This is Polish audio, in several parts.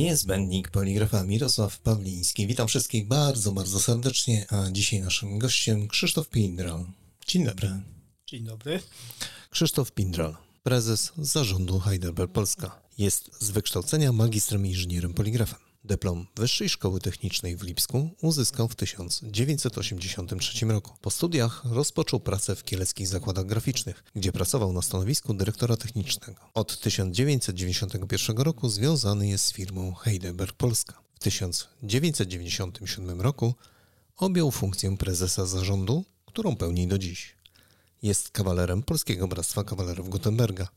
Niezbędnik poligrafa Mirosław Pawliński. Witam wszystkich bardzo, bardzo serdecznie, a dzisiaj naszym gościem Krzysztof Pindral. Dzień dobry. Dzień dobry. Krzysztof Pindral, prezes zarządu Heidelberg Polska. Jest z wykształcenia magistrem i inżynierem poligrafem. Dyplom Wyższej Szkoły Technicznej w Lipsku uzyskał w 1983 roku. Po studiach rozpoczął pracę w kieleckich zakładach graficznych, gdzie pracował na stanowisku dyrektora technicznego. Od 1991 roku związany jest z firmą Heidelberg Polska. W 1997 roku objął funkcję prezesa zarządu, którą pełni do dziś. Jest kawalerem Polskiego Bractwa Kawalerów Gutenberga.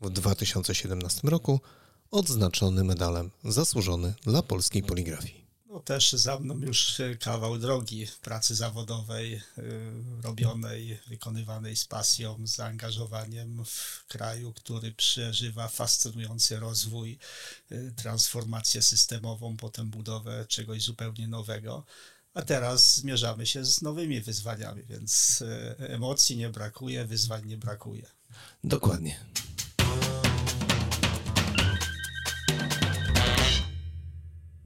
W 2017 roku odznaczony medalem zasłużony dla polskiej poligrafii. No też za mną już kawał drogi pracy zawodowej, y, robionej, wykonywanej z pasją, z zaangażowaniem w kraju, który przeżywa fascynujący rozwój, y, transformację systemową, potem budowę czegoś zupełnie nowego. A teraz zmierzamy się z nowymi wyzwaniami, więc y, emocji nie brakuje, wyzwań nie brakuje. Dokładnie.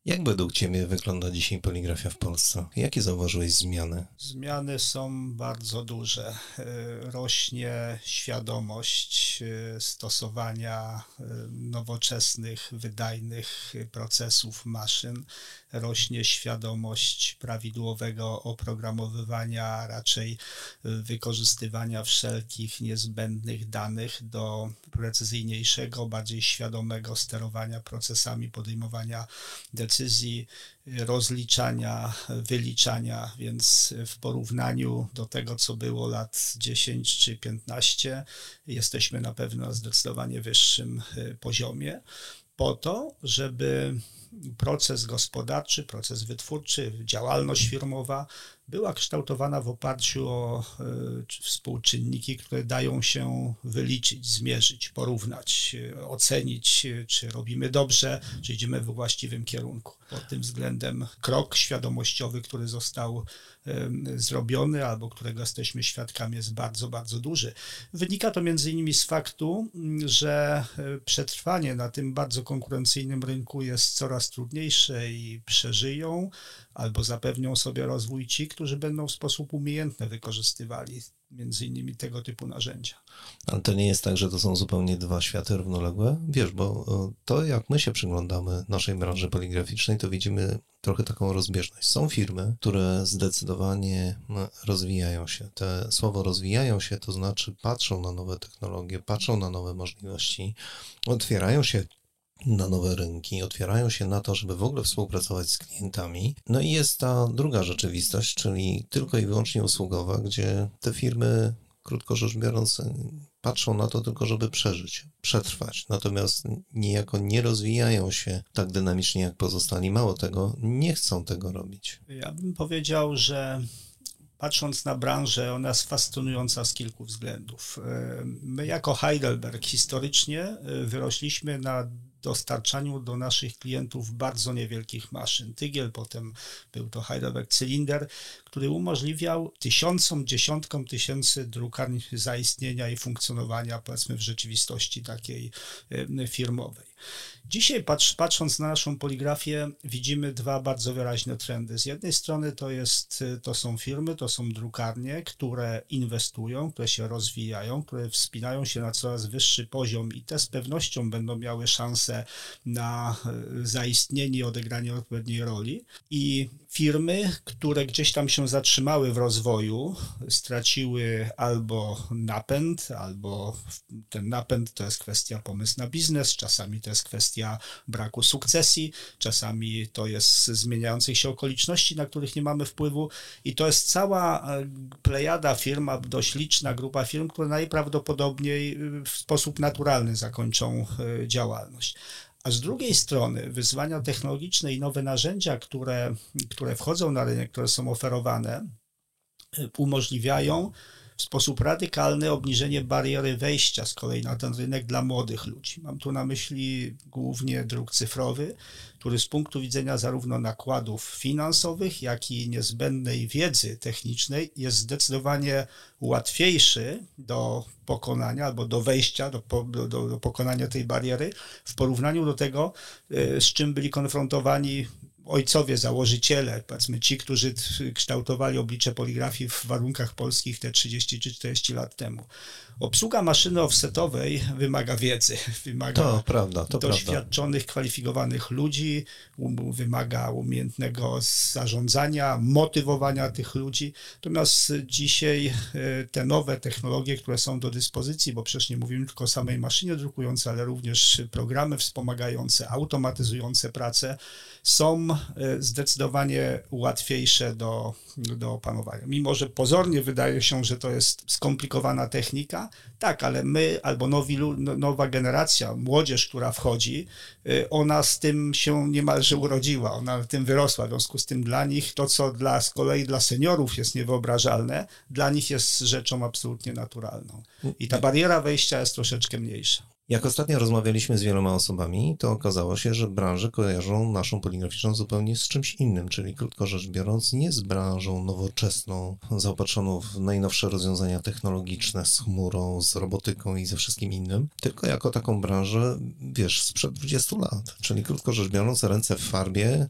Jak według Ciebie wygląda dzisiaj poligrafia w Polsce? Jakie zauważyłeś zmiany? Zmiany są bardzo duże. E, rośnie świadomość e, stosowania e, nowoczesnych, wydajnych procesów maszyn. Rośnie świadomość prawidłowego oprogramowywania, raczej wykorzystywania wszelkich niezbędnych danych do precyzyjniejszego, bardziej świadomego sterowania procesami podejmowania decyzji decyzji, rozliczania, wyliczania, więc w porównaniu do tego, co było lat 10 czy 15, jesteśmy na pewno na zdecydowanie wyższym e, poziomie. Po to, żeby proces gospodarczy, proces wytwórczy, działalność firmowa była kształtowana w oparciu o y, współczynniki, które dają się wyliczyć, zmierzyć, porównać, y, ocenić, y, czy robimy dobrze, czy idziemy we właściwym kierunku. Pod tym względem krok świadomościowy, który został zrobiony albo którego jesteśmy świadkami jest bardzo, bardzo duży. Wynika to między innymi z faktu, że przetrwanie na tym bardzo konkurencyjnym rynku jest coraz trudniejsze i przeżyją albo zapewnią sobie rozwój ci, którzy będą w sposób umiejętny wykorzystywali między innymi tego typu narzędzia. Ale to nie jest tak, że to są zupełnie dwa światy równoległe? Wiesz, bo e, to jak my się przyglądamy naszej branży poligraficznej, to widzimy trochę taką rozbieżność. Są firmy, które zdecydowanie rozwijają się. Te słowo rozwijają się, to znaczy patrzą na nowe technologie, patrzą na nowe możliwości, otwierają się na nowe rynki, otwierają się na to, żeby w ogóle współpracować z klientami. No i jest ta druga rzeczywistość, czyli tylko i wyłącznie usługowa, gdzie te firmy, krótko rzecz biorąc, patrzą na to tylko, żeby przeżyć, przetrwać. Natomiast niejako nie rozwijają się tak dynamicznie jak pozostali. Mało tego, nie chcą tego robić. Ja bym powiedział, że patrząc na branżę, ona jest fascynująca z kilku względów. My jako Heidelberg historycznie wyrośliśmy na dostarczaniu do naszych klientów bardzo niewielkich maszyn. Tygiel, potem był to Heidelberg Cylinder, który umożliwiał tysiącom, dziesiątkom tysięcy drukarni zaistnienia i funkcjonowania, powiedzmy, w rzeczywistości takiej firmowej. Dzisiaj patrz, patrząc na naszą poligrafię, widzimy dwa bardzo wyraźne trendy. Z jednej strony to, jest, to są firmy, to są drukarnie, które inwestują, które się rozwijają, które wspinają się na coraz wyższy poziom i te z pewnością będą miały szansę na e, zaistnienie i odegranie odpowiedniej roli. I firmy, które gdzieś tam się zatrzymały w rozwoju, straciły albo napęd, albo ten napęd to jest kwestia pomysł na biznes, czasami to jest kwestia braku sukcesji, czasami to jest zmieniających się okoliczności, na których nie mamy wpływu i to jest cała e, plejada firm, dość liczna grupa firm, które najprawdopodobniej e, w sposób naturalny zakończą e, działalność. A z drugiej strony wyzwania technologiczne i nowe narzędzia, które, które wchodzą na rynek, które są oferowane, umożliwiają w sposób radykalny obniżenie bariery wejścia z kolei na ten rynek dla młodych ludzi. Mam tu na myśli głównie druk cyfrowy, który z punktu widzenia zarówno nakładów finansowych, jak i niezbędnej wiedzy technicznej jest zdecydowanie łatwiejszy do pokonania albo do wejścia, do, do, do pokonania tej bariery w porównaniu do tego, e, z czym byli konfrontowani ojcowie, założyciele, powiedzmy ci, którzy kształtowali oblicze poligrafii w warunkach polskich te 30 czy 40 lat temu. Obsługa maszyny offsetowej wymaga wiedzy, wymaga to prawda, to doświadczonych, prawda. kwalifikowanych ludzi, um, wymaga umiejętnego zarządzania, motywowania tych ludzi. Natomiast dzisiaj e, te nowe technologie, które są do dyspozycji, bo przecież nie mówimy tylko o samej maszynie drukującej, ale również programy wspomagające, automatyzujące pracę, są e, zdecydowanie łatwiejsze do, do opanowania. Mimo, że pozornie wydaje się, że to jest skomplikowana technika, tak, ale my albo nowi, no, nowa generacja, młodzież, która wchodzi, y, ona z tym się niemalże urodziła, ona tym wyrosła. W związku z tym dla nich to, co dla, z kolei dla seniorów jest niewyobrażalne, dla nich jest rzeczą absolutnie naturalną. I ta bariera wejścia jest troszeczkę mniejsza. Jak ostatnio rozmawialiśmy z wieloma osobami, to okazało się, że branże kojarzą naszą poligraficzną zupełnie z czymś innym, czyli krótko rzecz biorąc, nie z branżą nowoczesną, zaopatrzoną w najnowsze rozwiązania technologiczne, z chmurą, z robotyką i ze wszystkim innym, tylko jako taką branżę, wiesz, sprzed 20 lat. Czyli krótko rzecz biorąc, ręce w farbie,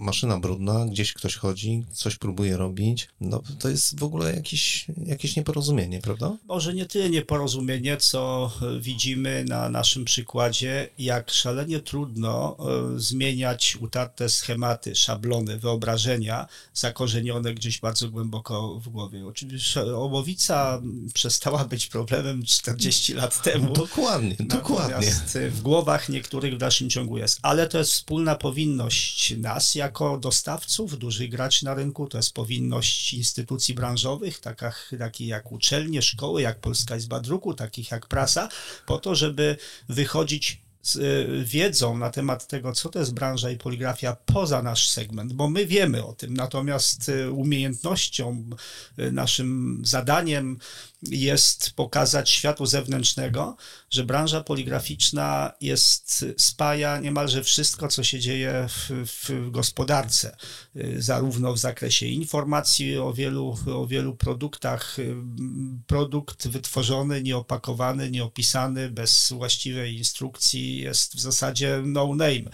maszyna brudna, gdzieś ktoś chodzi, coś próbuje robić. No to jest w ogóle jakieś, jakieś nieporozumienie, prawda? Może nie tyle nieporozumienie, co widzimy na na naszym przykładzie, jak szalenie trudno e, zmieniać utarte schematy, szablony, wyobrażenia zakorzenione gdzieś bardzo głęboko w głowie. Oczywiście ołowica przestała być problemem 40 lat temu. Dokładnie, dokładnie. w głowach niektórych w dalszym ciągu jest. Ale to jest wspólna powinność nas jako dostawców, dużych graczy na rynku, to jest powinność instytucji branżowych, takich, takich jak uczelnie, szkoły, jak Polska Izba Druku, takich jak prasa, po to, żeby żeby wychodzić z e, wiedzą na temat tego, co to jest branża i poligrafia poza nasz segment, bo my wiemy o tym, natomiast e, umiejętnością, e, naszym zadaniem jest pokazać światu zewnętrznego, że branża poligraficzna jest, spaja niemalże wszystko, co się dzieje w, w gospodarce, zarówno w zakresie informacji o wielu, o wielu produktach. Produkt wytworzony, nieopakowany, nieopisany, bez właściwej instrukcji jest w zasadzie no name.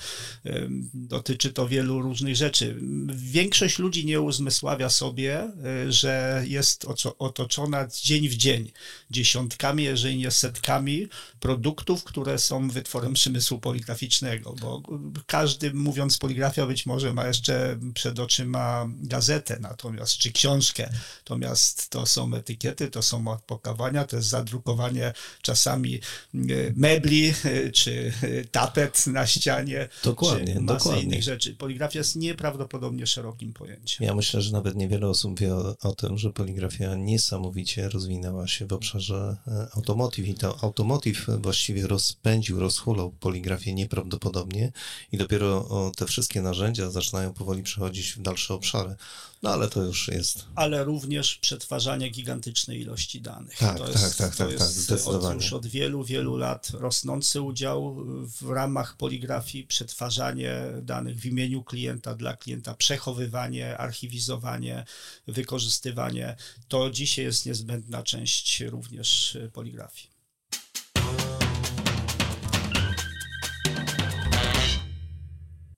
Dotyczy to wielu różnych rzeczy. Większość ludzi nie uzmysławia sobie, że jest otoczona dzień w dzień dziesiątkami, jeżeli nie setkami produktów, które są wytworem przemysłu poligraficznego, bo każdy mówiąc poligrafia być może ma jeszcze przed oczyma gazetę natomiast, czy książkę, natomiast to są etykiety, to są opakowania, to jest zadrukowanie czasami e, mebli, e, czy e, tapet na ścianie, dokładnie, czy masy dokładnie. innych rzeczy. Poligrafia jest nieprawdopodobnie szerokim pojęciem. Ja myślę, że nawet niewiele osób wie o, o tym, że poligrafia niesamowicie rozwinęła rozwinęła się w obszarze e, automotive i to automotive właściwie rozpędził, rozhulał poligrafię nieprawdopodobnie i dopiero te wszystkie narzędzia zaczynają powoli przechodzić w dalsze obszary. No ale to już jest. Ale również przetwarzanie gigantycznej ilości danych. Tak, to tak, jest, tak, tak, tak, zdecydowanie. Od, już od wielu, wielu lat rosnący udział w ramach poligrafii, przetwarzanie danych w imieniu klienta, dla klienta, przechowywanie, archiwizowanie, wykorzystywanie. To dzisiaj jest niezbędna część również poligrafii.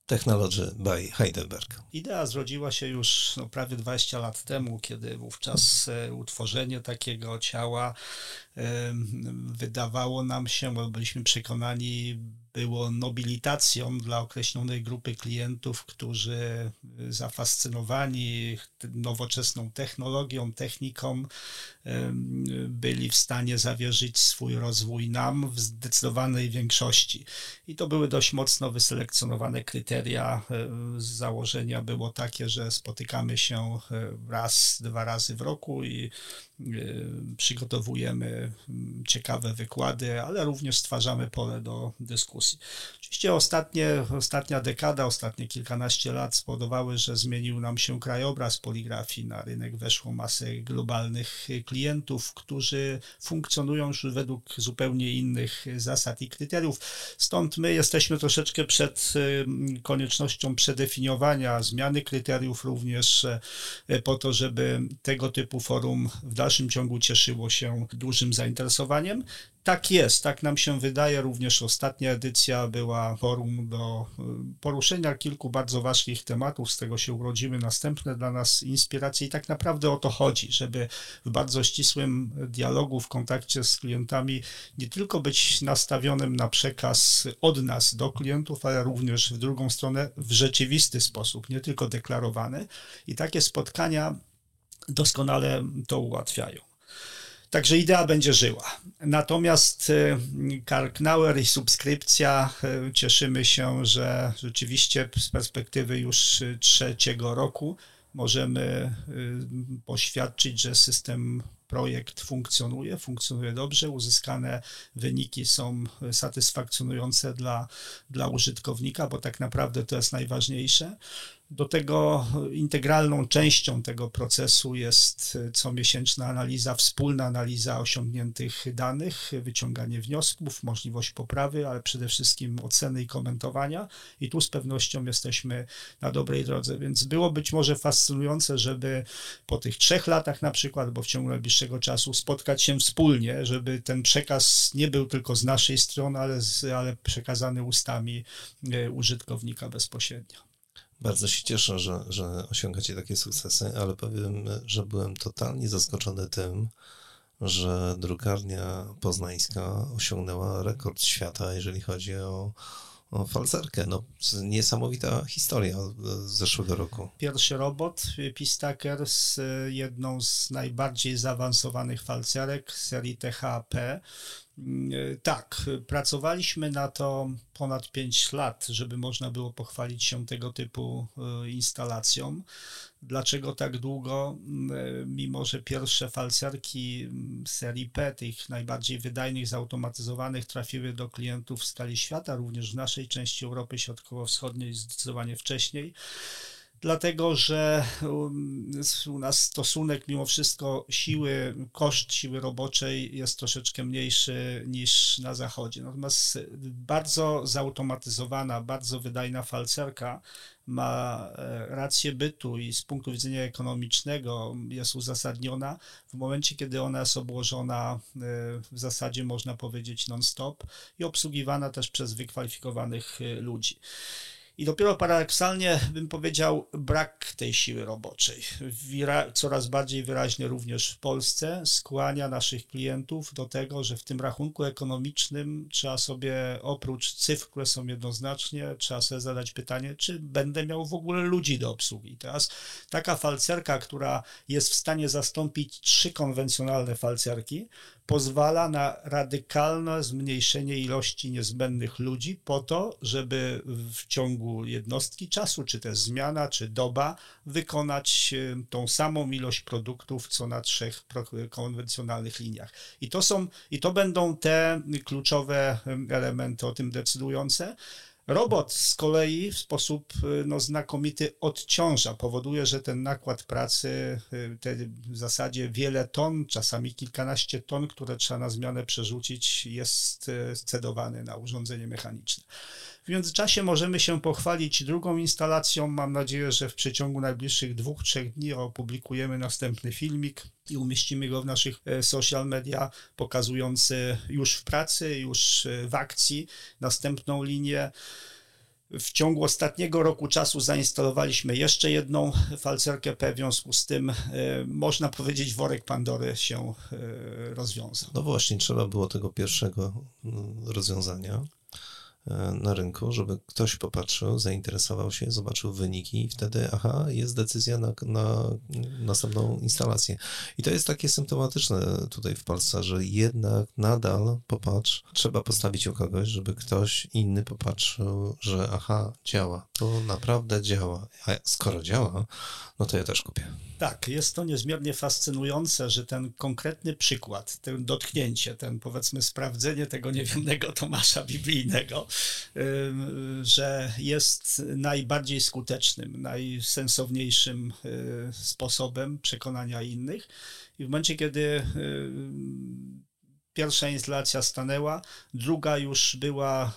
Technology by Heidelberg. Idea zrodziła się już no, prawie 20 lat temu, kiedy wówczas e, utworzenie takiego ciała wydawało nam się, bo byliśmy przekonani, było nobilitacją dla określonej grupy klientów, którzy zafascynowani nowoczesną technologią, techniką, byli w stanie zawierzyć swój rozwój nam w zdecydowanej większości. I to były dość mocno wyselekcjonowane kryteria. Z założenia było takie, że spotykamy się raz, dwa razy w roku i przygotowujemy ciekawe wykłady, ale również stwarzamy pole do dyskusji. Oczywiście ostatnie, ostatnia dekada, ostatnie kilkanaście lat spowodowały, że zmienił nam się krajobraz poligrafii. Na rynek weszło masę globalnych klientów, którzy funkcjonują już według zupełnie innych zasad i kryteriów. Stąd my jesteśmy troszeczkę przed koniecznością przedefiniowania zmiany kryteriów również e, po to, żeby tego typu forum w dalszym ciągu cieszyło się dużym zainteresowaniem. Tak jest, tak nam się wydaje. Również ostatnia edycja była forum do y, poruszenia kilku bardzo ważkich tematów. Z tego się urodziły następne dla nas inspiracje i tak naprawdę o to chodzi, żeby w bardzo ścisłym dialogu, w kontakcie z klientami nie tylko być nastawionym na przekaz od nas do klientów, ale również w drugą stronę w rzeczywisty sposób, nie tylko deklarowany. I takie spotkania doskonale to ułatwiają. Także idea będzie żyła. Natomiast Karknauer i subskrypcja, e, cieszymy się, że rzeczywiście z perspektywy już trzeciego roku możemy e, poświadczyć, że system projekt funkcjonuje, funkcjonuje dobrze, uzyskane wyniki są satysfakcjonujące dla, dla użytkownika, bo tak naprawdę to jest najważniejsze. Do tego integralną częścią tego procesu jest comiesięczna analiza, wspólna analiza osiągniętych danych, wyciąganie wniosków, możliwość poprawy, ale przede wszystkim oceny i komentowania. I tu z pewnością jesteśmy na dobrej drodze. Więc było być może fascynujące, żeby po tych trzech latach na przykład, bo w ciągu najbliższego czasu spotkać się wspólnie, żeby ten przekaz nie był tylko z naszej strony, ale, z, ale przekazany ustami e, użytkownika bezpośrednio. Bardzo się cieszę, że, że osiągacie takie sukcesy, ale powiem, że byłem totalnie zaskoczony tym, że drukarnia poznańska osiągnęła rekord świata, jeżeli chodzi o, o falcerkę. No, niesamowita historia z zeszłego roku. Pierwszy robot, Pistaker, z jedną z najbardziej zaawansowanych falcerek serii THP. Tak, pracowaliśmy na to ponad 5 lat, żeby można było pochwalić się tego typu e, instalacją. Dlaczego tak długo? E, mimo, że pierwsze falcerki serii P, tych najbardziej wydajnych, zautomatyzowanych, trafiły do klientów w skali świata, również w naszej części Europy Środkowo-Wschodniej zdecydowanie wcześniej dlatego że um, u nas stosunek mimo wszystko siły, koszt siły roboczej jest troszeczkę mniejszy niż na zachodzie. Natomiast bardzo zautomatyzowana, bardzo wydajna falcerka ma e, rację bytu i z punktu widzenia ekonomicznego jest uzasadniona w momencie, kiedy ona jest obłożona e, w zasadzie można powiedzieć non-stop i obsługiwana też przez wykwalifikowanych e, ludzi. I dopiero paradoksalnie bym powiedział, brak tej siły roboczej, coraz bardziej wyraźnie również w Polsce, skłania naszych klientów do tego, że w tym rachunku ekonomicznym trzeba sobie oprócz cyfr, które są jednoznacznie, trzeba sobie zadać pytanie, czy będę miał w ogóle ludzi do obsługi. Teraz taka falcerka, która jest w stanie zastąpić trzy konwencjonalne falcerki, pozwala na radykalne zmniejszenie ilości niezbędnych ludzi po to, żeby w ciągu jednostki czasu, czy też zmiana, czy doba, wykonać e, tą samą ilość produktów, co na trzech konwencjonalnych liniach. I to są, i to będą te kluczowe elementy o tym decydujące. Robot z kolei w sposób y, no, znakomity odciąża, powoduje, że ten nakład pracy, y, te w zasadzie wiele ton, czasami kilkanaście ton, które trzeba na zmianę przerzucić, jest cedowany na urządzenie mechaniczne. W międzyczasie możemy się pochwalić drugą instalacją. Mam nadzieję, że w przeciągu najbliższych dwóch, trzech dni opublikujemy następny filmik i umieścimy go w naszych e, social media, pokazujący już w pracy, już e, w akcji następną linię. W ciągu ostatniego roku czasu zainstalowaliśmy jeszcze jedną falcerkę P, w związku z tym e, można powiedzieć worek Pandory się rozwiązał. No właśnie, trzeba było tego pierwszego mm, rozwiązania. E, na rynku, żeby ktoś popatrzył, zainteresował się, zobaczył wyniki i wtedy, aha, jest decyzja na, na następną instalację. I to jest takie symptomatyczne tutaj w Polsce, że jednak nadal, popatrz, trzeba postawić u kogoś, żeby ktoś inny popatrzył, że aha, działa, to naprawdę działa. A skoro działa, no to ja też kupię. Tak, jest to niezmiernie fascynujące, że ten konkretny przykład, ten dotknięcie, ten powiedzmy sprawdzenie tego niewinnego Tomasza biblijnego, że jest najbardziej skutecznym, najsensowniejszym y, sposobem przekonania innych. I w momencie, kiedy Pierwsza instalacja stanęła, druga już była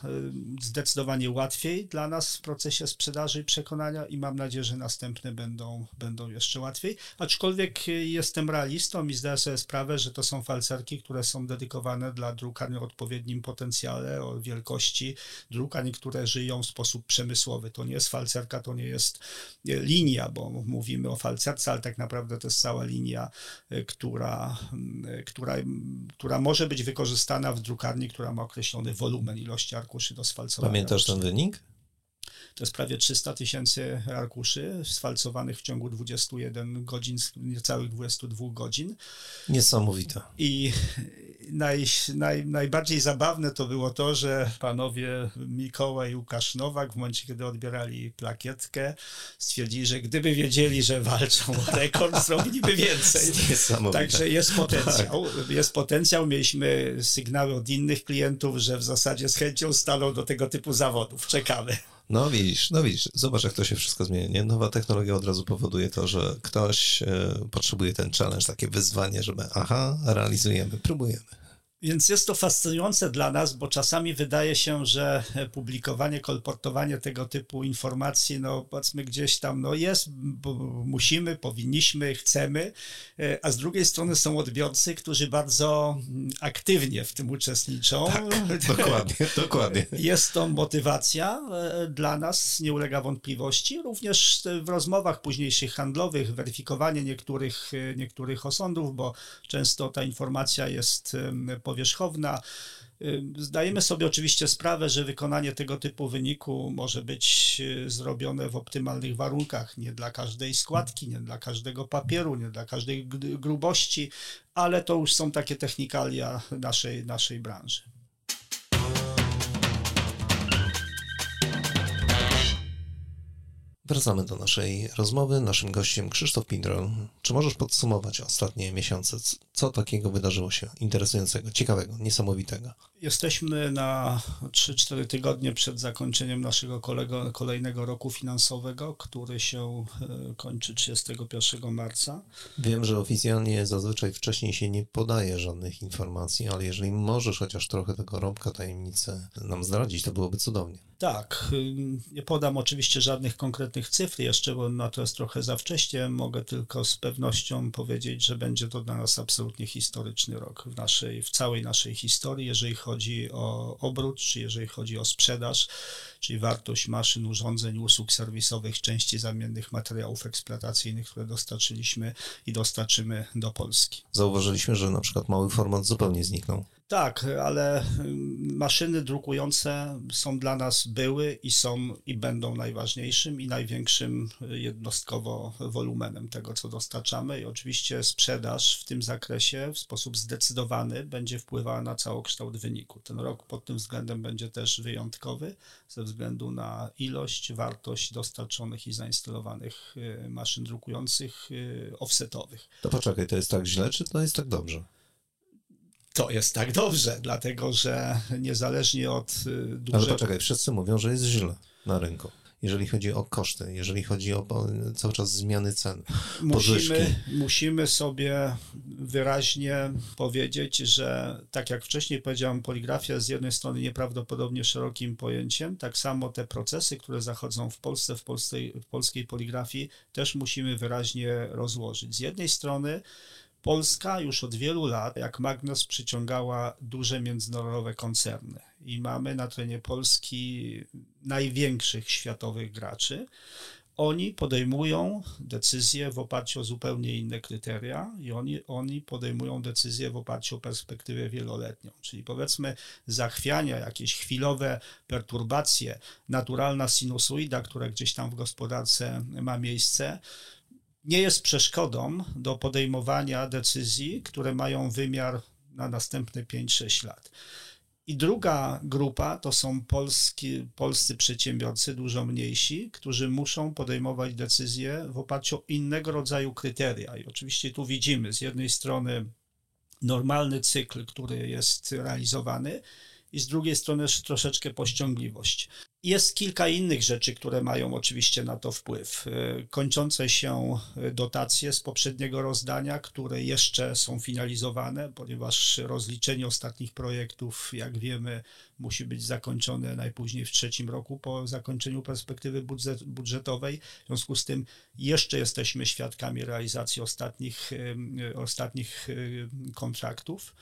y, zdecydowanie łatwiej dla nas w procesie sprzedaży i przekonania i mam nadzieję, że następne będą, będą jeszcze łatwiej. Aczkolwiek jestem realistą i zdaję sobie sprawę, że to są falcerki, które są dedykowane dla drukarni o odpowiednim potencjale, o wielkości drukarni, które żyją w sposób przemysłowy. To nie jest falcerka, to nie jest y, linia, bo mówimy o falcerce, ale tak naprawdę to jest cała linia, która, która, która może może być wykorzystana w drukarni, która ma określony wolumen ilości arkuszy do sfalcowania. Pamiętasz ten wynik? To jest prawie 300 tysięcy arkuszy sfalcowanych w ciągu 21 godzin, niecałych 22 godzin. Niesamowite. I naj, naj, najbardziej zabawne to było to, że panowie Mikołaj i Łukasz Nowak w momencie, kiedy odbierali plakietkę, stwierdzili, że gdyby wiedzieli, że walczą o rekord, zrobiliby więcej. Także jest potencjał. Tak. Jest potencjał. Mieliśmy sygnały od innych klientów, że w zasadzie z chęcią staną do tego typu zawodów. Czekamy. No widzisz, no widzisz, zobacz jak to się wszystko zmienia. Nie? Nowa technologia od razu powoduje to, że ktoś e, potrzebuje ten challenge, takie wyzwanie, żeby aha, realizujemy, próbujemy. Więc jest to fascynujące dla nas, bo czasami wydaje się, że publikowanie, kolportowanie tego typu informacji, no powiedzmy gdzieś tam, no jest, musimy, powinniśmy, chcemy, e, a z drugiej strony są odbiorcy, którzy bardzo mm, aktywnie w tym uczestniczą. Tak, dokładnie, dokładnie. Jest to motywacja e, dla nas, nie ulega wątpliwości. Również w rozmowach późniejszych handlowych, weryfikowanie niektórych, e, niektórych osądów, bo często ta informacja jest powierzchowna. Zdajemy sobie oczywiście sprawę, że wykonanie tego typu wyniku może być y, zrobione w optymalnych warunkach, nie dla każdej składki, nie dla każdego papieru, nie dla każdej grubości, ale to już są takie technikalia naszej, naszej branży. Wracamy do naszej rozmowy. Naszym gościem Krzysztof Pindrol. Czy możesz podsumować ostatnie miesiące? Co takiego wydarzyło się interesującego, ciekawego, niesamowitego? Jesteśmy na 3-4 tygodnie przed zakończeniem naszego kolego, kolejnego roku finansowego, który się e, kończy 31 marca. Wiem, że oficjalnie zazwyczaj wcześniej się nie podaje żadnych informacji, ale jeżeli możesz chociaż trochę tego rąbka tajemnicy nam zdradzić, to byłoby cudownie. Tak, nie podam oczywiście żadnych konkretnych cyfr jeszcze, bo na to jest trochę za wcześnie. Mogę tylko z pewnością powiedzieć, że będzie to dla nas absolutnie historyczny rok w, naszej, w całej naszej historii, jeżeli chodzi o obrót, czy jeżeli chodzi o sprzedaż, czyli wartość maszyn, urządzeń, usług serwisowych, części zamiennych, materiałów eksploatacyjnych, które dostarczyliśmy i dostarczymy do Polski. Zauważyliśmy, że na przykład mały format zupełnie zniknął. Tak, ale maszyny drukujące są dla nas, były i są i będą najważniejszym i największym jednostkowo wolumenem tego, co dostarczamy. I oczywiście sprzedaż w tym zakresie w sposób zdecydowany będzie wpływała na całokształt wyniku. Ten rok pod tym względem będzie też wyjątkowy ze względu na ilość, wartość dostarczonych i zainstalowanych y, maszyn drukujących y, offsetowych. To poczekaj, to jest tak źle, czy to jest tak dobrze? To jest tak dobrze, dlatego że niezależnie od y, dużego... Ale poczekaj, wszyscy mówią, że jest źle na rynku. Jeżeli chodzi o koszty, jeżeli chodzi o cały czas zmiany cen, musimy, musimy sobie wyraźnie powiedzieć, że tak jak wcześniej powiedziałem, poligrafia z jednej strony nieprawdopodobnie szerokim pojęciem, tak samo te procesy, które zachodzą w Polsce, w, polskiej, w polskiej poligrafii, też musimy wyraźnie rozłożyć. Z jednej strony Polska już od wielu lat, jak Magnos, przyciągała duże międzynarodowe koncerny i mamy na terenie Polski największych światowych graczy. Oni podejmują decyzje w oparciu o zupełnie inne kryteria i oni, oni podejmują decyzje w oparciu o perspektywę wieloletnią. Czyli powiedzmy zachwiania, jakieś chwilowe perturbacje, naturalna sinusoida, która gdzieś tam w gospodarce ma miejsce, nie jest przeszkodą do podejmowania decyzji, które mają wymiar na następne 5-6 lat. I druga grupa to są polski, polscy przedsiębiorcy, dużo mniejsi, którzy muszą podejmować decyzje w oparciu o innego rodzaju kryteria. I oczywiście tu widzimy z jednej strony normalny cykl, który jest realizowany, i z drugiej strony troszeczkę pościągliwość. Jest kilka innych rzeczy, które mają oczywiście na to wpływ. E, kończące się dotacje z poprzedniego rozdania, które jeszcze są finalizowane, ponieważ rozliczenie ostatnich projektów, jak wiemy, musi być zakończone najpóźniej w trzecim roku po zakończeniu perspektywy budżet, budżetowej. W związku z tym jeszcze jesteśmy świadkami realizacji ostatnich, e, ostatnich e, kontraktów.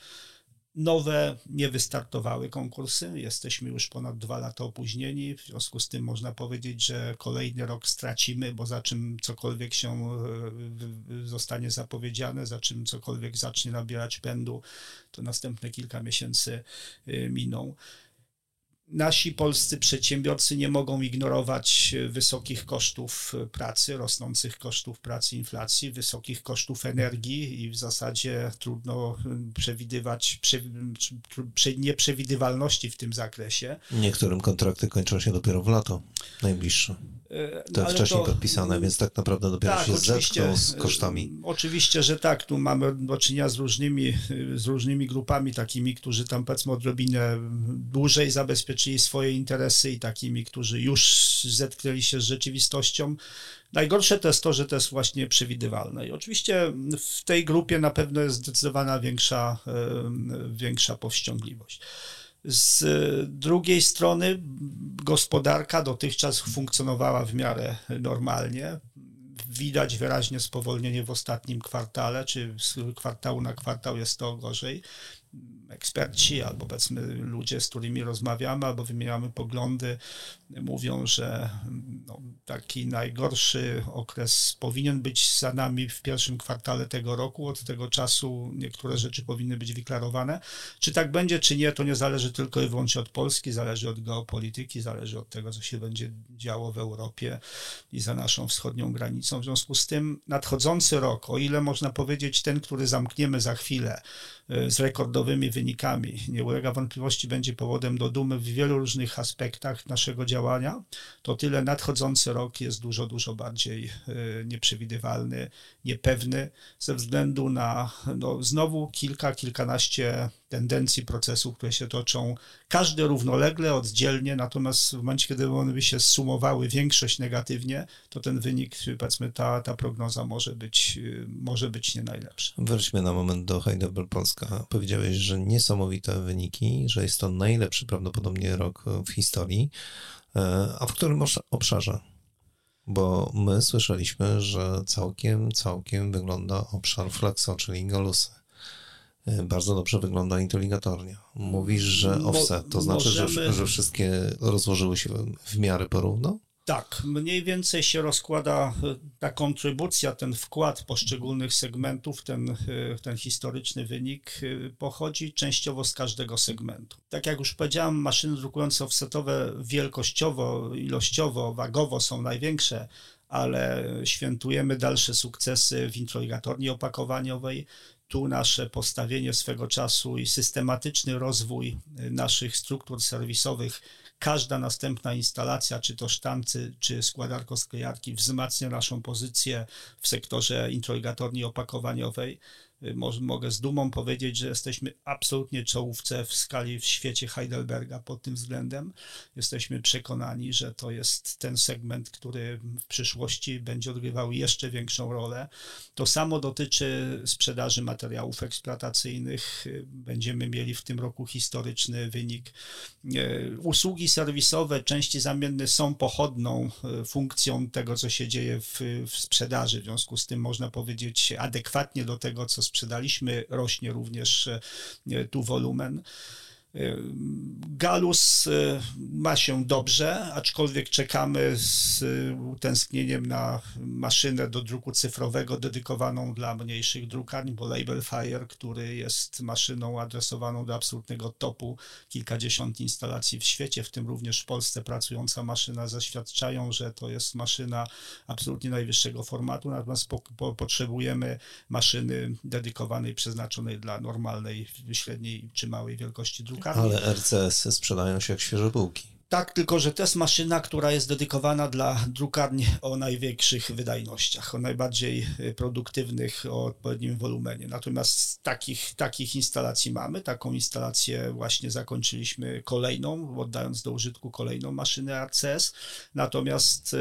Nowe nie wystartowały konkursy. Jesteśmy już ponad dwa lata opóźnieni. W związku z tym można powiedzieć, że kolejny rok stracimy, bo za czym cokolwiek się e, zostanie zapowiedziane, za czym cokolwiek zacznie nabierać pędu, to następne kilka miesięcy e, miną. Nasi polscy przedsiębiorcy nie mogą ignorować wysokich kosztów pracy, rosnących kosztów pracy, inflacji, wysokich kosztów energii i w zasadzie trudno przewidywać prze, nieprzewidywalności w tym zakresie. Niektórym kontrakty kończą się dopiero w lato najbliższe. E, to jest wcześniej to, podpisane, więc tak naprawdę dopiero tak, się zetkną z kosztami. E, oczywiście, że tak. Tu mamy do czynienia z różnymi, z różnymi grupami takimi, którzy tam powiedzmy odrobinę dłużej zabezpieczyli swoje interesy i takimi, którzy już zetknęli się z rzeczywistością. Najgorsze to jest to, że to jest właśnie przewidywalne. I oczywiście w tej grupie na pewno jest zdecydowana większa, większa powściągliwość. Z drugiej strony gospodarka dotychczas funkcjonowała w miarę normalnie. Widać wyraźnie spowolnienie w ostatnim kwartale, czy z kwartału na kwartał jest to gorzej eksperci, albo powiedzmy ludzie, z którymi rozmawiamy, albo wymieniamy poglądy, mówią, że no, taki najgorszy okres powinien być za nami w pierwszym kwartale tego roku. Od tego czasu niektóre rzeczy powinny być wyklarowane. Czy tak będzie, czy nie, to nie zależy tylko i wyłącznie od Polski, zależy od geopolityki, zależy od tego, co się będzie działo w Europie i za naszą wschodnią granicą. W związku z tym nadchodzący rok, o ile można powiedzieć ten, który zamkniemy za chwilę, E, z rekordowymi wynikami. Nie ulega wątpliwości, będzie powodem do dumy w wielu różnych aspektach naszego działania. To tyle nadchodzący rok jest dużo, dużo bardziej e, nieprzewidywalny, niepewny ze względu na no, znowu kilka, kilkanaście tendencji procesów, które się toczą, każde równolegle, oddzielnie, natomiast w momencie, kiedy one by się sumowały większość negatywnie, to ten wynik, powiedzmy, ta, ta prognoza może być, może być nie najlepsza. Wróćmy na moment do Heidelberg Polska. Powiedziałeś, że niesamowite wyniki, że jest to najlepszy prawdopodobnie rok w historii. E, a w którym obszarze? Bo my słyszeliśmy, że całkiem, całkiem wygląda obszar Flexo, czyli Galusy. E, bardzo dobrze wygląda inteligatornie. Mówisz, że offset, to znaczy, możemy... że, że wszystkie rozłożyły się w miarę porówno? Tak, mniej więcej się rozkłada e, ta kontrybucja, ten wkład poszczególnych segmentów, ten, e, ten historyczny wynik pochodzi częściowo z każdego segmentu. Tak jak już powiedziałem, maszyny drukujące offsetowe wielkościowo, ilościowo, wagowo są największe, ale świętujemy dalsze sukcesy w introligatorni opakowaniowej, tu nasze postawienie swego czasu i systematyczny rozwój y, naszych struktur serwisowych, każda następna instalacja, czy to sztancy, czy składarko sklejarki, wzmacnia naszą pozycję w sektorze introligatorni opakowaniowej. Y, mogę z dumą powiedzieć, że jesteśmy absolutnie czołówce w skali w świecie Heidelberga pod tym względem. Jesteśmy przekonani, że to jest ten segment, który w przyszłości będzie odgrywał jeszcze większą rolę. To samo dotyczy sprzedaży materiałów eksploatacyjnych. Y, będziemy mieli w tym roku historyczny wynik. Y, usługi serwisowe, części zamienne są pochodną funkcją tego, co się dzieje w, w sprzedaży. W związku z tym można powiedzieć adekwatnie do tego, co sprzedaliśmy, rośnie również e, tu wolumen. Galus y, ma się dobrze, aczkolwiek czekamy z utęsknieniem na maszynę do druku cyfrowego dedykowaną dla mniejszych drukarni, bo Label Fire, który jest maszyną adresowaną do absolutnego topu kilkadziesiąt instalacji w świecie, w tym również w Polsce pracująca maszyna, zaświadczają, że to jest maszyna absolutnie najwyższego formatu, natomiast po, po, potrzebujemy maszyny dedykowanej, przeznaczonej dla normalnej, średniej czy małej wielkości drukarni Ale RCS sprzedają się jak świeże bułki. Tak, tylko że to jest maszyna, która jest dedykowana dla drukarni o największych wydajnościach, o najbardziej y, produktywnych, o odpowiednim wolumenie. Natomiast takich, takich instalacji mamy. Taką instalację właśnie zakończyliśmy kolejną, oddając do użytku kolejną maszynę RCS. Natomiast y,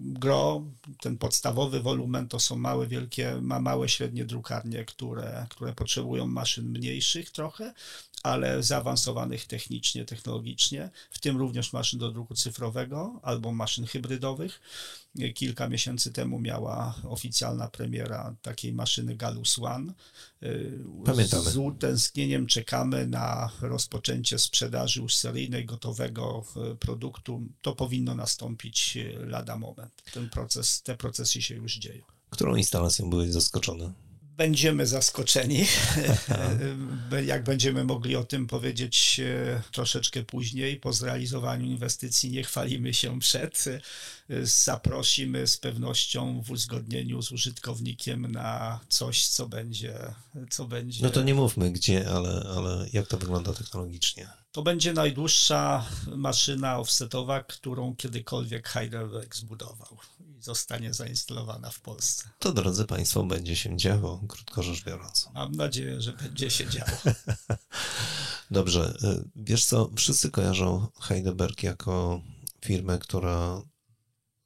gro, ten podstawowy wolumen to są małe, wielkie, ma małe, średnie drukarnie, które, które potrzebują maszyn mniejszych trochę, ale zaawansowanych technicznie, technologicznie, w tym również maszyn do druku cyfrowego albo maszyn hybrydowych. Kilka miesięcy temu miała oficjalna premiera takiej maszyny Galus One. Pamiętamy. Z utęsknieniem czekamy na rozpoczęcie sprzedaży już seryjnej, gotowego e, produktu. To powinno nastąpić e, lada moment. Ten proces, te procesy się już dzieją. Którą instalacją byłeś zaskoczony? Będziemy zaskoczeni, jak będziemy mogli o tym powiedzieć e, troszeczkę później. Po zrealizowaniu inwestycji nie chwalimy się przed. E, zaprosimy z pewnością w uzgodnieniu z użytkownikiem na coś, co będzie. Co będzie... No to nie mówmy gdzie, ale, ale jak to wygląda technologicznie. To będzie najdłuższa maszyna offsetowa, którą kiedykolwiek Heidelberg zbudował i zostanie zainstalowana w Polsce. To, drodzy Państwo, będzie się działo, krótko rzecz biorąc. Mam nadzieję, że będzie się działo. Dobrze. Y, wiesz co, wszyscy kojarzą Heidelberg jako firmę, która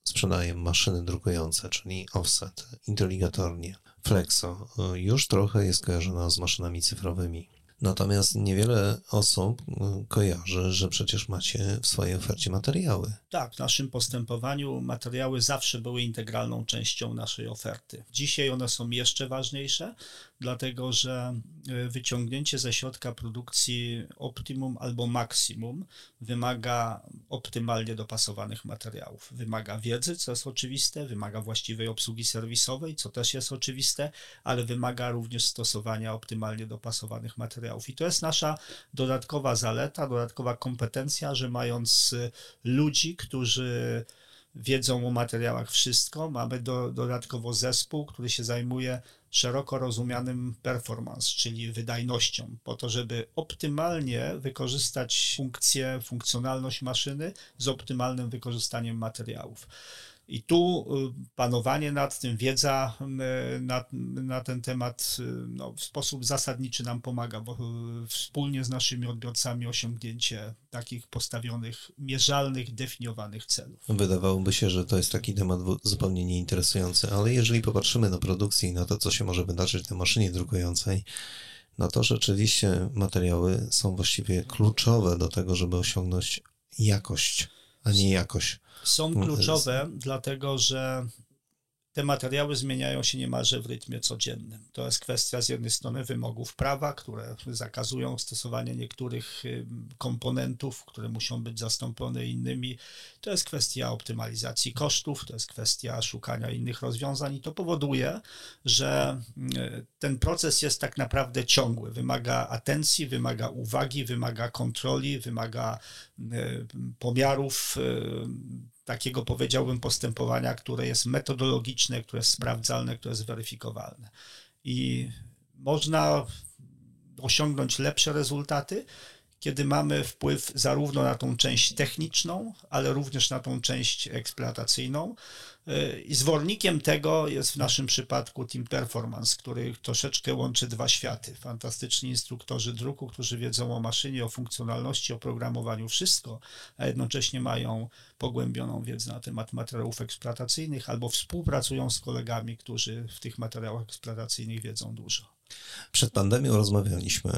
sprzedaje maszyny drukujące, czyli offset, inteligatornie, flexo. Y, już trochę jest kojarzona z maszynami cyfrowymi. Natomiast niewiele osób y, kojarzy, że przecież macie w swojej ofercie materiały. Tak, w naszym postępowaniu materiały zawsze były integralną częścią naszej oferty. Dzisiaj one są jeszcze ważniejsze, dlatego że y, wyciągnięcie ze środka produkcji optimum albo maksimum wymaga optymalnie dopasowanych materiałów. Wymaga wiedzy, co jest oczywiste, wymaga właściwej obsługi serwisowej, co też jest oczywiste, ale wymaga również stosowania optymalnie dopasowanych materiałów. I to jest nasza dodatkowa zaleta, dodatkowa kompetencja, że mając y, ludzi, którzy wiedzą o materiałach wszystko. Mamy do, dodatkowo zespół, który się zajmuje szeroko rozumianym performance, czyli wydajnością, po to, żeby optymalnie wykorzystać funkcję, funkcjonalność maszyny z optymalnym wykorzystaniem materiałów. I tu y, panowanie nad tym, wiedza y, na, na ten temat y, no, w sposób zasadniczy nam pomaga, bo wspólnie z naszymi odbiorcami osiągnięcie takich postawionych, mierzalnych, definiowanych celów. Wydawałoby się, że to jest taki temat zupełnie nieinteresujący, ale jeżeli popatrzymy na produkcję i na to, co się może wydarzyć na maszynie drukującej, no to rzeczywiście materiały są właściwie kluczowe do tego, żeby osiągnąć jakość, a nie jakość są no, kluczowe, dlatego że te materiały zmieniają się niemalże w rytmie codziennym. To jest kwestia z jednej strony wymogów prawa, które zakazują stosowania niektórych komponentów, które muszą być zastąpione innymi. To jest kwestia optymalizacji kosztów, to jest kwestia szukania innych rozwiązań i to powoduje, że ten proces jest tak naprawdę ciągły. Wymaga atencji, wymaga uwagi, wymaga kontroli, wymaga pomiarów takiego powiedziałbym postępowania, które jest metodologiczne, które jest sprawdzalne, które jest weryfikowalne. I można osiągnąć lepsze rezultaty, kiedy mamy wpływ zarówno na tą część techniczną, ale również na tą część eksploatacyjną. I zwornikiem tego jest w naszym przypadku Team Performance, który troszeczkę łączy dwa światy. Fantastyczni instruktorzy druku, którzy wiedzą o maszynie, o funkcjonalności, o programowaniu, wszystko, a jednocześnie mają pogłębioną wiedzę na temat materiałów eksploatacyjnych albo współpracują z kolegami, którzy w tych materiałach eksploatacyjnych wiedzą dużo. Przed pandemią rozmawialiśmy,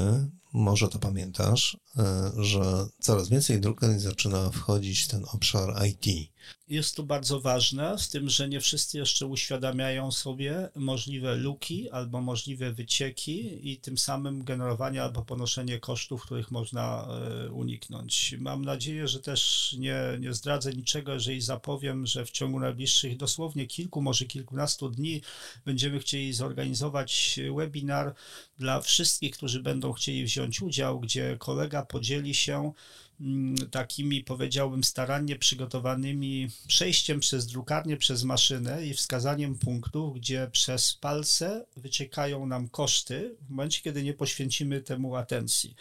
może to pamiętasz, e, że coraz więcej drukarni zaczyna wchodzić w ten obszar IT. Jest to bardzo ważne, z tym, że nie wszyscy jeszcze uświadamiają sobie możliwe luki albo możliwe wycieki i tym samym generowanie albo ponoszenie kosztów, których można e, uniknąć. Mam nadzieję, że też nie, nie zdradzę niczego, jeżeli zapowiem, że w ciągu najbliższych dosłownie kilku, może kilkunastu dni będziemy chcieli zorganizować webinar dla wszystkich, którzy będą chcieli wziąć udział, gdzie kolega podzieli się mm, takimi, powiedziałbym, starannie przygotowanymi przejściem przez drukarnię, przez maszynę i wskazaniem punktów, gdzie przez palce wyciekają nam koszty w momencie, kiedy nie poświęcimy temu atencji.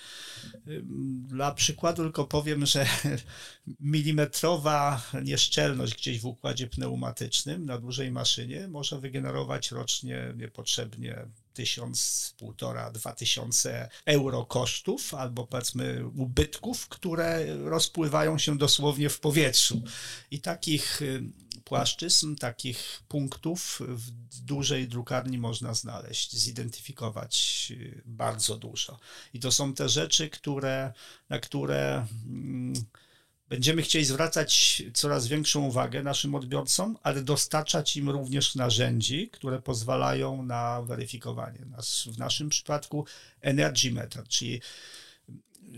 Dla przykładu tylko powiem, że milimetrowa nieszczelność gdzieś w układzie pneumatycznym na dużej maszynie może wygenerować rocznie niepotrzebnie tysiąc, półtora, dwa tysiące euro kosztów albo powiedzmy ubytków, które rozpływają się dosłownie w powietrzu. I takich y, płaszczyzn, takich punktów w dużej drukarni można znaleźć, zidentyfikować y, bardzo dużo. I to są te rzeczy, które, na które. Hmm, Będziemy chcieli zwracać coraz większą uwagę naszym odbiorcom, ale dostarczać im również narzędzi, które pozwalają na weryfikowanie. W naszym przypadku Energy Meter, czyli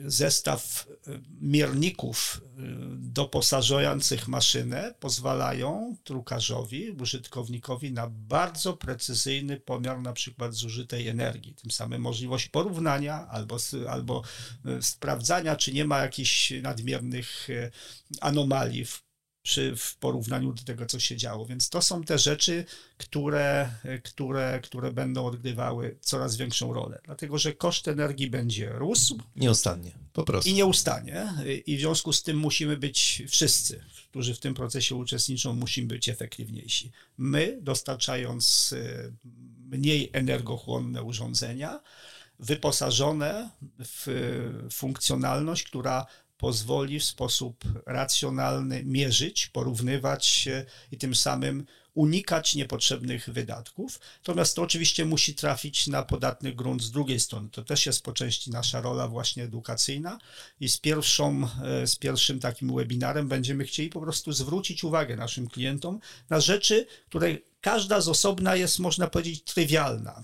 zestaw y, mierników y, doposażających maszynę pozwalają drukarzowi, użytkownikowi na bardzo precyzyjny pomiar na przykład zużytej energii. Tym samym możliwość porównania albo, albo y, sprawdzania, czy nie ma jakichś nadmiernych anomalii w przy, w porównaniu do tego, co się działo. Więc to są te rzeczy, które, które, które będą odgrywały coraz większą rolę. Dlatego, że koszt energii będzie rósł. Nieustannie, po prostu. I nieustannie. I w związku z tym musimy być wszyscy, którzy w tym procesie uczestniczą, musimy być efektywniejsi. My, dostarczając y, mniej energochłonne urządzenia, wyposażone w funkcjonalność, która pozwoli w sposób racjonalny mierzyć, porównywać się i tym samym unikać niepotrzebnych wydatków. Natomiast to oczywiście musi trafić na podatny grunt z drugiej strony. To też jest po części nasza rola właśnie edukacyjna i z, pierwszą, e, z pierwszym takim webinarem będziemy chcieli po prostu zwrócić uwagę naszym klientom na rzeczy, które każda z osobna jest, można powiedzieć, trywialna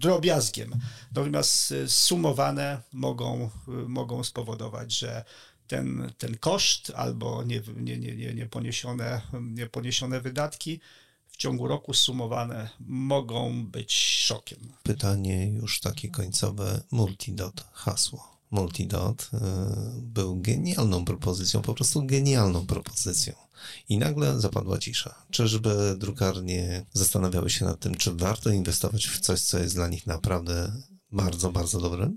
drobiazgiem. Natomiast y, sumowane mogą, y, mogą spowodować, że ten, ten koszt albo nie, nie, nie, nie, poniesione, nie poniesione wydatki w ciągu roku sumowane mogą być szokiem. Pytanie już takie końcowe, multidot, hasło. Multidot y, był genialną propozycją, po prostu genialną propozycją. I nagle zapadła cisza. Czyżby drukarnie zastanawiały się nad tym, czy warto inwestować w coś, co jest dla nich naprawdę bardzo, bardzo dobre?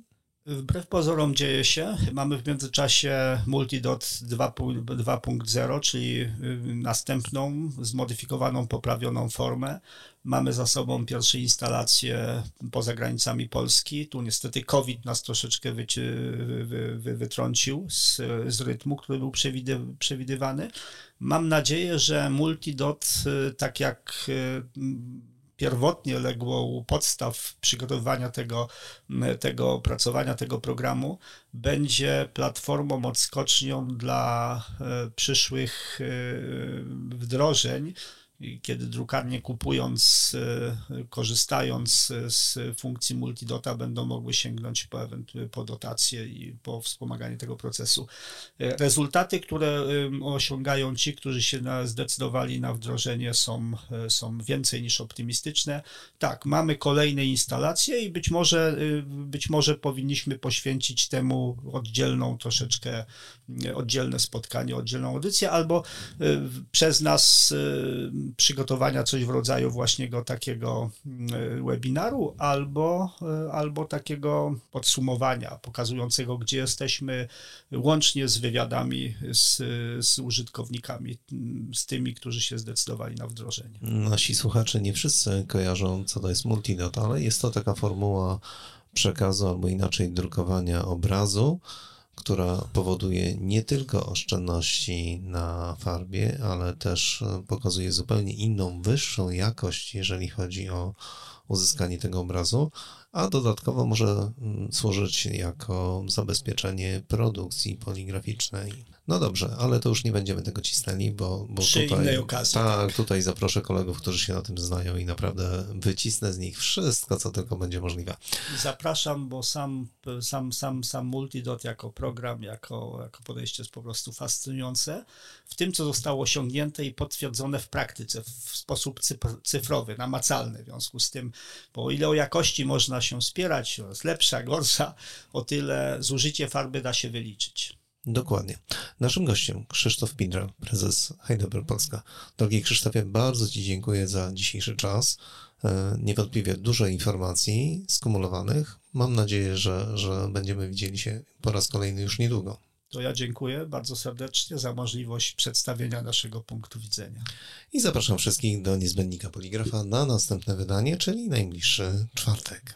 Wbrew pozorom dzieje się. Mamy w międzyczasie Multidot 2.0, czyli y, następną, zmodyfikowaną, poprawioną formę. Mamy za sobą pierwsze instalacje poza granicami Polski. Tu niestety COVID nas troszeczkę wy, wy, wytrącił z, z rytmu, który był przewidy, przewidywany. Mam nadzieję, że Multidot, y, tak jak y, pierwotnie legło u podstaw przygotowywania tego, tego opracowania tego programu, będzie platformą odskocznią dla e, przyszłych e, wdrożeń kiedy drukarnie kupując, e, korzystając z funkcji multidota będą mogły sięgnąć po, po dotacje i po wspomaganie tego procesu. E, rezultaty, które osiągają ci, którzy się zdecydowali na wdrożenie są, e, są więcej niż optymistyczne. Tak, mamy kolejne instalacje i być może, być może powinniśmy poświęcić temu oddzielną troszeczkę, oddzielne spotkanie, oddzielną audycję, albo przez nas przygotowania coś w rodzaju właśnie go takiego mm, webinaru albo, e, albo takiego podsumowania pokazującego, gdzie jesteśmy, łącznie z wywiadami z, z użytkownikami, mm, z tymi, którzy się zdecydowali na wdrożenie. Nasi słuchacze nie wszyscy kojarzą, co to jest multidot, ale jest to taka formuła przekazu albo inaczej drukowania obrazu, która powoduje nie tylko oszczędności na farbie, ale też pokazuje zupełnie inną, wyższą jakość, jeżeli chodzi o uzyskanie tego obrazu, a dodatkowo może mm, służyć jako zabezpieczenie produkcji poligraficznej. No dobrze, ale to już nie będziemy tego cisnęli, bo, bo Przy tutaj, innej okazji. Tak, tak, tutaj zaproszę kolegów, którzy się na tym znają i naprawdę wycisnę z nich wszystko, co tylko będzie możliwe. Zapraszam, bo sam, sam, sam, sam Multidot jako program, jako, jako podejście jest po prostu fascynujące. W tym, co zostało osiągnięte i potwierdzone w praktyce w sposób cyfrowy, namacalny. W związku z tym, bo o ile o jakości można się spierać, jest lepsza, gorsza, o tyle zużycie farby da się wyliczyć. Dokładnie. Naszym gościem Krzysztof Pindra, prezes Heidelberg Polska. Drogi Krzysztofie, bardzo Ci dziękuję za dzisiejszy czas. E, niewątpliwie dużo informacji skumulowanych. Mam nadzieję, że, że będziemy widzieli się po raz kolejny już niedługo. To ja dziękuję bardzo serdecznie za możliwość przedstawienia naszego punktu widzenia. I zapraszam wszystkich do niezbędnika poligrafa na następne wydanie, czyli najbliższy czwartek.